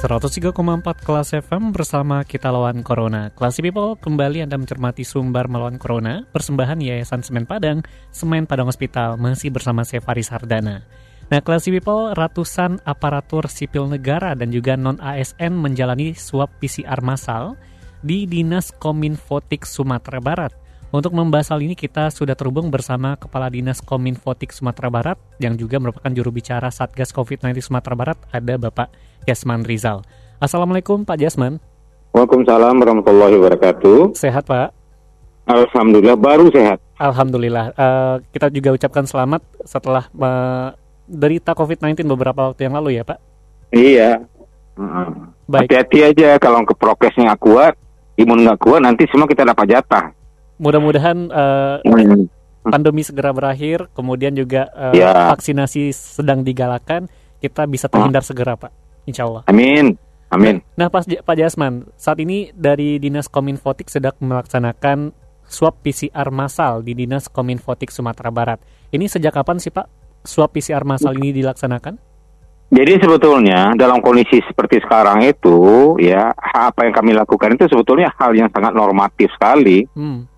Empat kelas FM bersama kita lawan Corona. Classy People kembali Anda mencermati sumber melawan Corona, persembahan Yayasan Semen Padang, Semen Padang Hospital, masih bersama saya Faris Hardana. Nah, Classy People, ratusan aparatur sipil negara dan juga non-ASN menjalani swab PCR massal di Dinas Kominfotik Sumatera Barat. Untuk membahas hal ini kita sudah terhubung bersama Kepala Dinas Kominfotik Sumatera Barat yang juga merupakan juru bicara Satgas COVID-19 Sumatera Barat, ada Bapak Jasman Rizal. Assalamualaikum Pak Jasman. Waalaikumsalam warahmatullahi wabarakatuh. Sehat Pak? Alhamdulillah baru sehat. Alhamdulillah. Uh, kita juga ucapkan selamat setelah uh, derita COVID-19 beberapa waktu yang lalu ya Pak? Iya. Baik. Hati-hati aja kalau ke prokesnya nggak kuat, imun nggak kuat, nanti semua kita dapat jatah mudah-mudahan uh, pandemi segera berakhir, kemudian juga uh, ya. vaksinasi sedang digalakan, kita bisa terhindar segera, Pak. Insya Allah. Amin. Amin. Nah, Pak, Pak Jasman, saat ini dari Dinas Kominfotik sedang melaksanakan swab PCR massal di Dinas Kominfotik Sumatera Barat. Ini sejak kapan sih Pak swab PCR massal ini dilaksanakan? Jadi sebetulnya dalam kondisi seperti sekarang itu ya apa yang kami lakukan itu sebetulnya hal yang sangat normatif sekali. Hmm.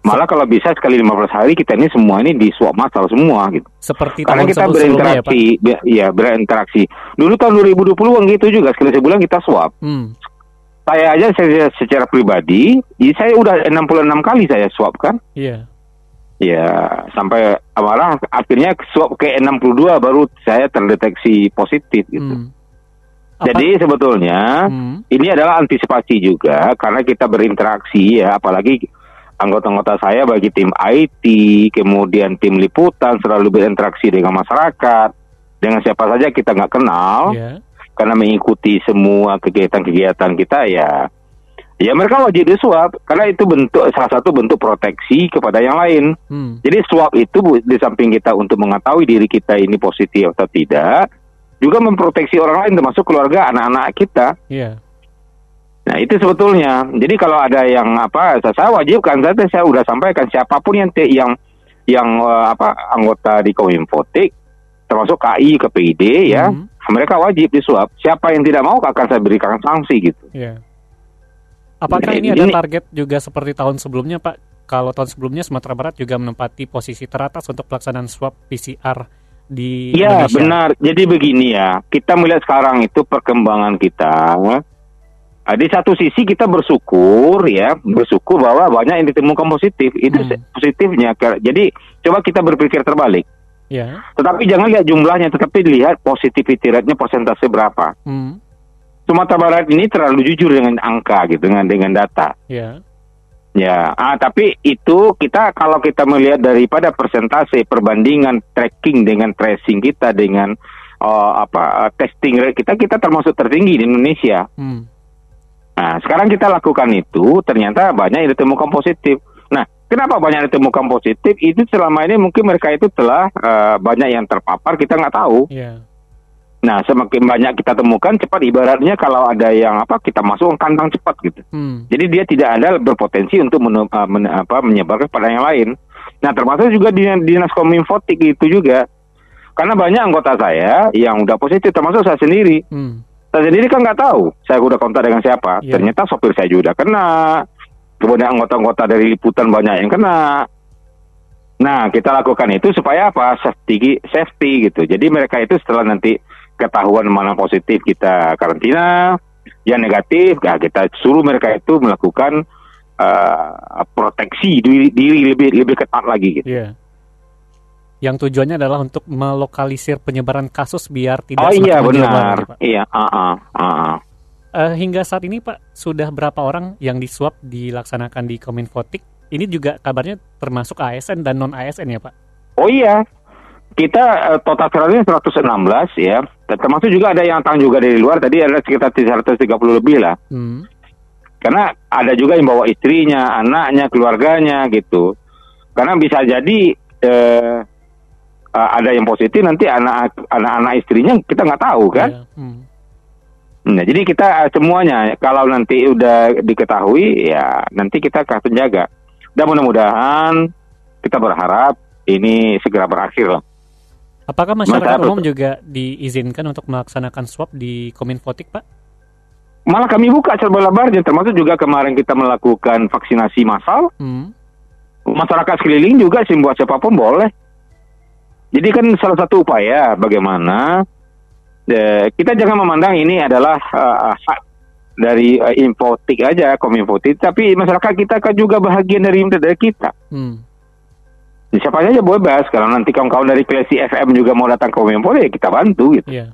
Malah kalau bisa sekali 15 hari kita ini semua ini di swab massal semua gitu. Seperti Karena kita berinteraksi, ya, ya berinteraksi. Dulu tahun 2020 kan gitu juga sekali sebulan kita swab. Hmm. Saya aja saya, secara pribadi, saya udah 66 kali saya swab kan. Iya. Ya, sampai malah akhirnya swab ke 62 baru saya terdeteksi positif gitu. Hmm. Jadi sebetulnya hmm. ini adalah antisipasi juga karena kita berinteraksi ya, apalagi anggota-anggota saya bagi tim IT, kemudian tim liputan selalu berinteraksi dengan masyarakat, dengan siapa saja kita nggak kenal, yeah. karena mengikuti semua kegiatan-kegiatan kita ya, ya mereka wajib disuap karena itu bentuk salah satu bentuk proteksi kepada yang lain. Hmm. Jadi swab itu di samping kita untuk mengetahui diri kita ini positif atau tidak, juga memproteksi orang lain termasuk keluarga anak-anak kita. Yeah. Nah itu sebetulnya. Jadi kalau ada yang apa, saya wajibkan saja saya sudah sampaikan siapa pun yang yang yang uh, apa anggota di Kominfotik, termasuk KI, KPID ya, hmm. mereka wajib disuap. Siapa yang tidak mau akan saya berikan sanksi gitu. Yeah. Apakah nah, ini, ini ada target juga seperti tahun sebelumnya Pak? Kalau tahun sebelumnya Sumatera Barat juga menempati posisi teratas untuk pelaksanaan swab PCR di Iya benar. Jadi begini ya, kita melihat sekarang itu perkembangan kita Nah, di satu sisi kita bersyukur ya, bersyukur bahwa banyak yang ditemukan positif. Itu hmm. positifnya. Jadi coba kita berpikir terbalik. Ya. Tetapi jangan lihat jumlahnya, tetapi lihat positivity rate-nya persentase berapa. Hmm. Sumatera Barat ini terlalu jujur dengan angka gitu, dengan dengan data. Ya. Ya, ah, tapi itu kita kalau kita melihat daripada persentase perbandingan tracking dengan tracing kita dengan uh, apa uh, testing rate kita kita termasuk tertinggi di Indonesia. Hmm. Nah, sekarang kita lakukan itu, ternyata banyak yang ditemukan positif. Nah, kenapa banyak yang ditemukan positif? Itu selama ini mungkin mereka itu telah uh, banyak yang terpapar, kita nggak tahu. Yeah. Nah, semakin banyak kita temukan, cepat ibaratnya kalau ada yang apa kita masuk kantang cepat gitu. Hmm. Jadi dia tidak ada berpotensi untuk men, uh, men, apa, menyebar kepada yang lain. Nah, termasuk juga di dinas kominfotik itu juga. Karena banyak anggota saya yang udah positif, termasuk saya sendiri. Hmm saya sendiri kan nggak tahu saya udah kontak dengan siapa. Yeah. Ternyata sopir saya juga kena. Kemudian anggota-anggota dari liputan banyak yang kena. Nah, kita lakukan itu supaya apa? Safety, safety gitu. Jadi mereka itu setelah nanti ketahuan mana positif kita karantina, yang negatif, ya kita suruh mereka itu melakukan uh, proteksi diri, diri lebih lebih ketat lagi gitu. Yeah yang tujuannya adalah untuk melokalisir penyebaran kasus biar tidak Oh iya benar. iya, uh, uh, uh. Uh, hingga saat ini Pak sudah berapa orang yang disuap dilaksanakan di Kominfotik? Ini juga kabarnya termasuk ASN dan non ASN ya Pak? Oh iya. kita uh, total viralnya 116 ya. Termasuk juga ada yang datang juga dari luar tadi ada sekitar 330 lebih lah. Hmm. Karena ada juga yang bawa istrinya, anaknya, keluarganya gitu. Karena bisa jadi uh, uh, ada yang positif nanti anak anak-anak istrinya kita nggak tahu kan. Yeah. Hmm. Nah, jadi kita semuanya kalau nanti udah diketahui ya nanti kita akan penjaga. Dan mudah-mudahan kita berharap ini segera berakhir lah. Apakah masyarakat umum juga diizinkan untuk melaksanakan swab di Kominfotik, Pak? Malah kami buka lebar-lebarnya, termasuk juga kemarin kita melakukan vaksinasi massal. Hmm. Masyarakat sekeliling juga sih buat siapa pun boleh. Jadi kan salah satu upaya bagaimana eh, kita jangan memandang ini adalah uh, dari uh, infotik aja, kominfotik, tapi masyarakat kita kan juga bahagian dari dari kita. Hmm. Siapa aja bebas kalau nanti kawan-kawan dari Klesi FM juga mau datang ke Kominfo ya kita bantu gitu. Iya.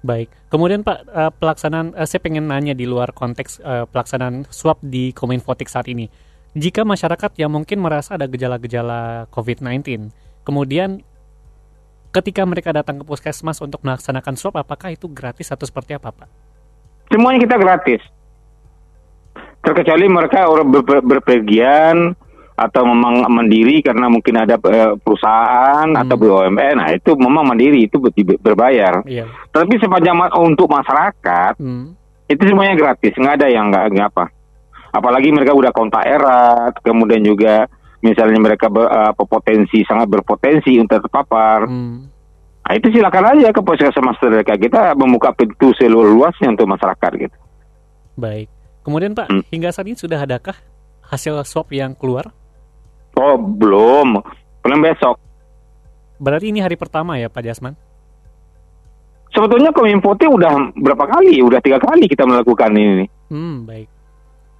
Baik. Kemudian Pak uh, pelaksanaan uh, saya pengen nanya di luar konteks uh, pelaksanaan swab di Kominfotik saat ini. Jika masyarakat yang mungkin merasa ada gejala-gejala COVID-19, kemudian ketika mereka datang ke puskesmas untuk melaksanakan swab, apakah itu gratis atau seperti apa, Pak? Semuanya kita gratis. Terkecuali mereka berpergian atau memang mandiri karena mungkin ada uh, perusahaan hmm. atau BUMN, nah itu memang mandiri itu berbayar. Iya. Tapi sepanjang untuk masyarakat hmm. itu semuanya gratis, nggak ada yang nggak nggak apa. Apalagi mereka udah kontak erat, kemudian juga misalnya mereka ber, uh, potensi sangat berpotensi untuk terpapar. Hmm. Nah, itu silakan aja ke puskesmas terdekat kita membuka pintu seluruh luasnya untuk masyarakat gitu. Baik. Kemudian Pak, hmm. hingga saat ini sudah adakah hasil swab yang keluar? Oh, belum. Belum besok. Berarti ini hari pertama ya Pak Jasman? Sebetulnya Kominfo udah berapa kali? Udah tiga kali kita melakukan ini. Hmm, baik.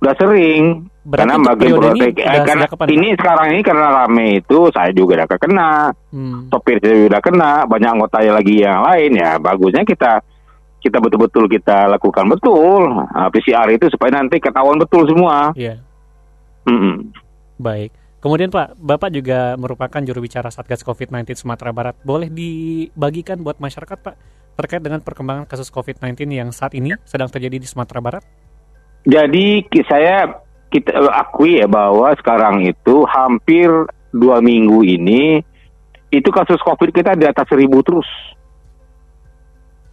Udah sering. Berarti karena bagian protek. Eh, karena kapan, ini sekarang ini karena rame itu saya juga udah kena. Hmm. Sopir saya udah kena. Banyak anggota lagi yang lain ya. Bagusnya kita kita betul-betul kita lakukan betul nah, PCR itu supaya nanti ketahuan betul semua. Iya. Yeah. Mm -mm. Baik. Kemudian Pak, Bapak juga merupakan juru bicara Satgas COVID-19 Sumatera Barat. Boleh dibagikan buat masyarakat Pak terkait dengan perkembangan kasus COVID-19 yang saat ini sedang terjadi di Sumatera Barat? Jadi saya kita eh, akui ya bahwa sekarang itu hampir dua minggu ini itu kasus COVID kita di atas seribu terus.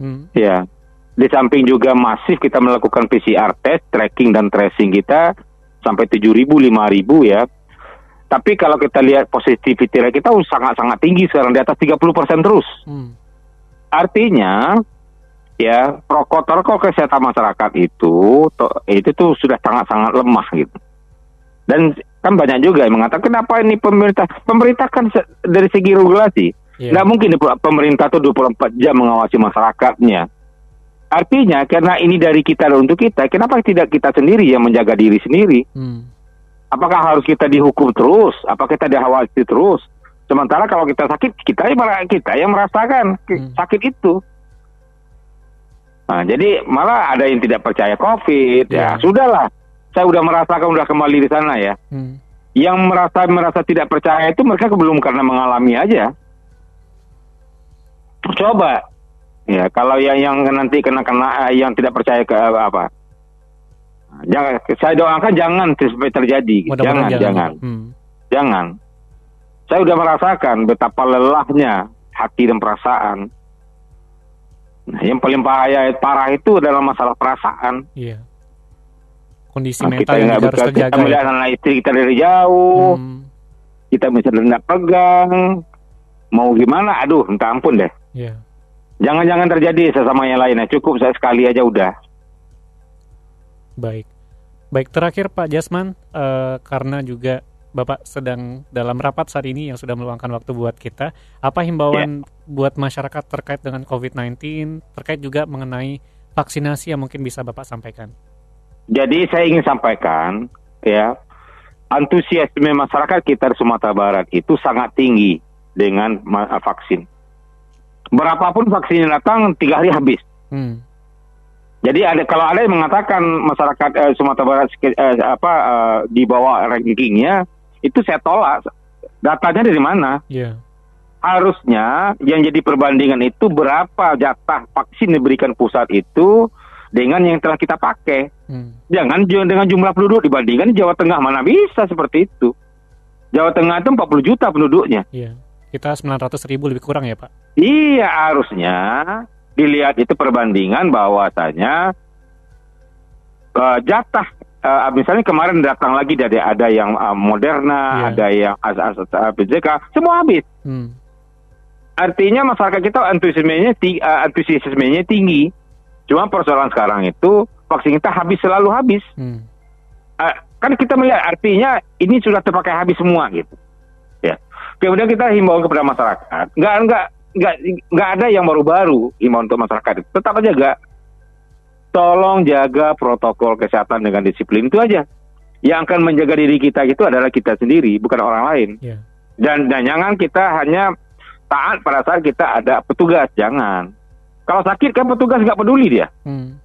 Hmm. Ya, di samping juga masif kita melakukan PCR test, tracking dan tracing kita sampai tujuh ribu, lima ribu ya tapi kalau kita lihat positivity rate kita sangat-sangat tinggi sekarang di atas 30% terus. Hmm. Artinya ya protokol kesehatan masyarakat itu to, itu tuh sudah sangat-sangat lemah gitu. Dan kan banyak juga yang mengatakan kenapa ini pemerintah pemerintah kan dari segi regulasi yeah. nggak mungkin pemerintah tuh 24 jam mengawasi masyarakatnya. Artinya karena ini dari kita dan untuk kita, kenapa tidak kita sendiri yang menjaga diri sendiri? Hmm. Apakah harus kita dihukum terus? Apakah kita diawasi terus? Sementara kalau kita sakit, kita yang kita yang merasakan hmm. sakit itu. Nah, jadi malah ada yang tidak percaya COVID. Ya, ya sudahlah. Saya sudah merasakan sudah kembali di sana ya. Hmm. Yang merasa merasa tidak percaya itu mereka belum karena mengalami aja. Coba ya kalau yang yang nanti kena kena yang tidak percaya ke apa Jangan, saya doakan jangan sampai terjadi. Mudah jangan, jangan, jangan. Hmm. Jangan. Saya sudah merasakan betapa lelahnya hati dan perasaan. Nah, yang paling bahaya parah itu adalah masalah perasaan. Iya. Kondisi nah, mental kita yang harus terjaga. Kita melihat ya. anak istri kita dari jauh. Hmm. Kita misalnya tidak pegang. Mau gimana? Aduh, minta ampun deh. Iya. Jangan-jangan terjadi sesama yang lainnya. Cukup saya sekali aja udah. Baik. Baik, terakhir Pak Jasman, uh, karena juga Bapak sedang dalam rapat saat ini yang sudah meluangkan waktu buat kita, apa himbauan yeah. buat masyarakat terkait dengan COVID-19, terkait juga mengenai vaksinasi yang mungkin bisa Bapak sampaikan? Jadi saya ingin sampaikan, ya, antusiasme masyarakat kita di Sumatera Barat itu sangat tinggi dengan vaksin. Berapapun vaksin yang datang, tiga hari habis. Hmm. Jadi ada kalau ada yang mengatakan masyarakat eh, Sumatera Barat eh, apa eh, di bawah rankingnya itu saya tolak. Datanya dari mana? Yeah. harusnya yang jadi perbandingan itu berapa jatah vaksin diberikan pusat itu dengan yang telah kita pakai. Hmm. Jangan dengan jumlah penduduk dibandingkan Jawa Tengah mana bisa seperti itu. Jawa Tengah itu 40 juta penduduknya. Iya. Kita 900 ribu lebih kurang ya Pak? Iya harusnya dilihat itu perbandingan bahwasanya uh, jatah uh, misalnya kemarin datang lagi dari ada yang uh, Moderna, yeah. ada yang AstraZeneca, semua habis. Hmm. Artinya masyarakat kita antusiasmenya uh, antusiasmenya tinggi. Cuma persoalan sekarang itu vaksin kita habis selalu habis. Hmm. Uh, kan kita melihat artinya ini sudah terpakai habis semua gitu. Ya. Kemudian kita himbau kepada masyarakat, nggak nggak nggak nggak ada yang baru-baru himbau untuk masyarakat. Tetap aja gak tolong jaga protokol kesehatan dengan disiplin itu aja. Yang akan menjaga diri kita itu adalah kita sendiri, bukan orang lain. Yeah. Dan, dan jangan kita hanya taat pada saat kita ada petugas, jangan. Kalau sakit kan petugas nggak peduli dia. Hmm.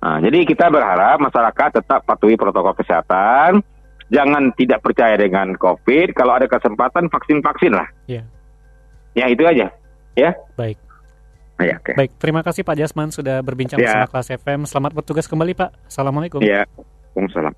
Nah, jadi kita berharap masyarakat tetap patuhi protokol kesehatan, jangan tidak percaya dengan COVID. Kalau ada kesempatan vaksin-vaksin lah. Ya. Ya itu aja. Ya. Baik. Ya, okay. Baik, terima kasih Pak Jasman sudah berbincang ya. bersama Kelas FM. Selamat bertugas kembali Pak. Assalamualaikum. Ya. Waalaikumsalam.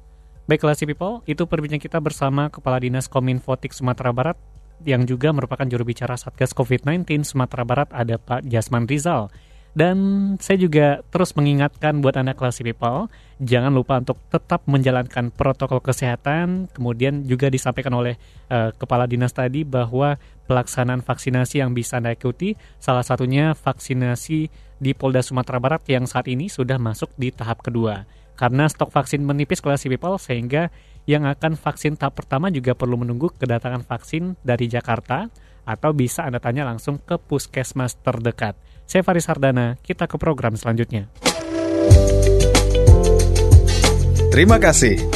Baik, Kelas People, itu perbincangan kita bersama Kepala Dinas Kominfotik Sumatera Barat yang juga merupakan juru bicara Satgas COVID-19 Sumatera Barat ada Pak Jasman Rizal. Dan saya juga terus mengingatkan buat Anda kelas people, jangan lupa untuk tetap menjalankan protokol kesehatan. Kemudian juga disampaikan oleh uh, Kepala Dinas tadi bahwa pelaksanaan vaksinasi yang bisa Anda ikuti, salah satunya vaksinasi di Polda Sumatera Barat yang saat ini sudah masuk di tahap kedua. Karena stok vaksin menipis kelas people sehingga yang akan vaksin tahap pertama juga perlu menunggu kedatangan vaksin dari Jakarta atau bisa Anda tanya langsung ke puskesmas terdekat. Saya Faris Hardana, kita ke program selanjutnya. Terima kasih.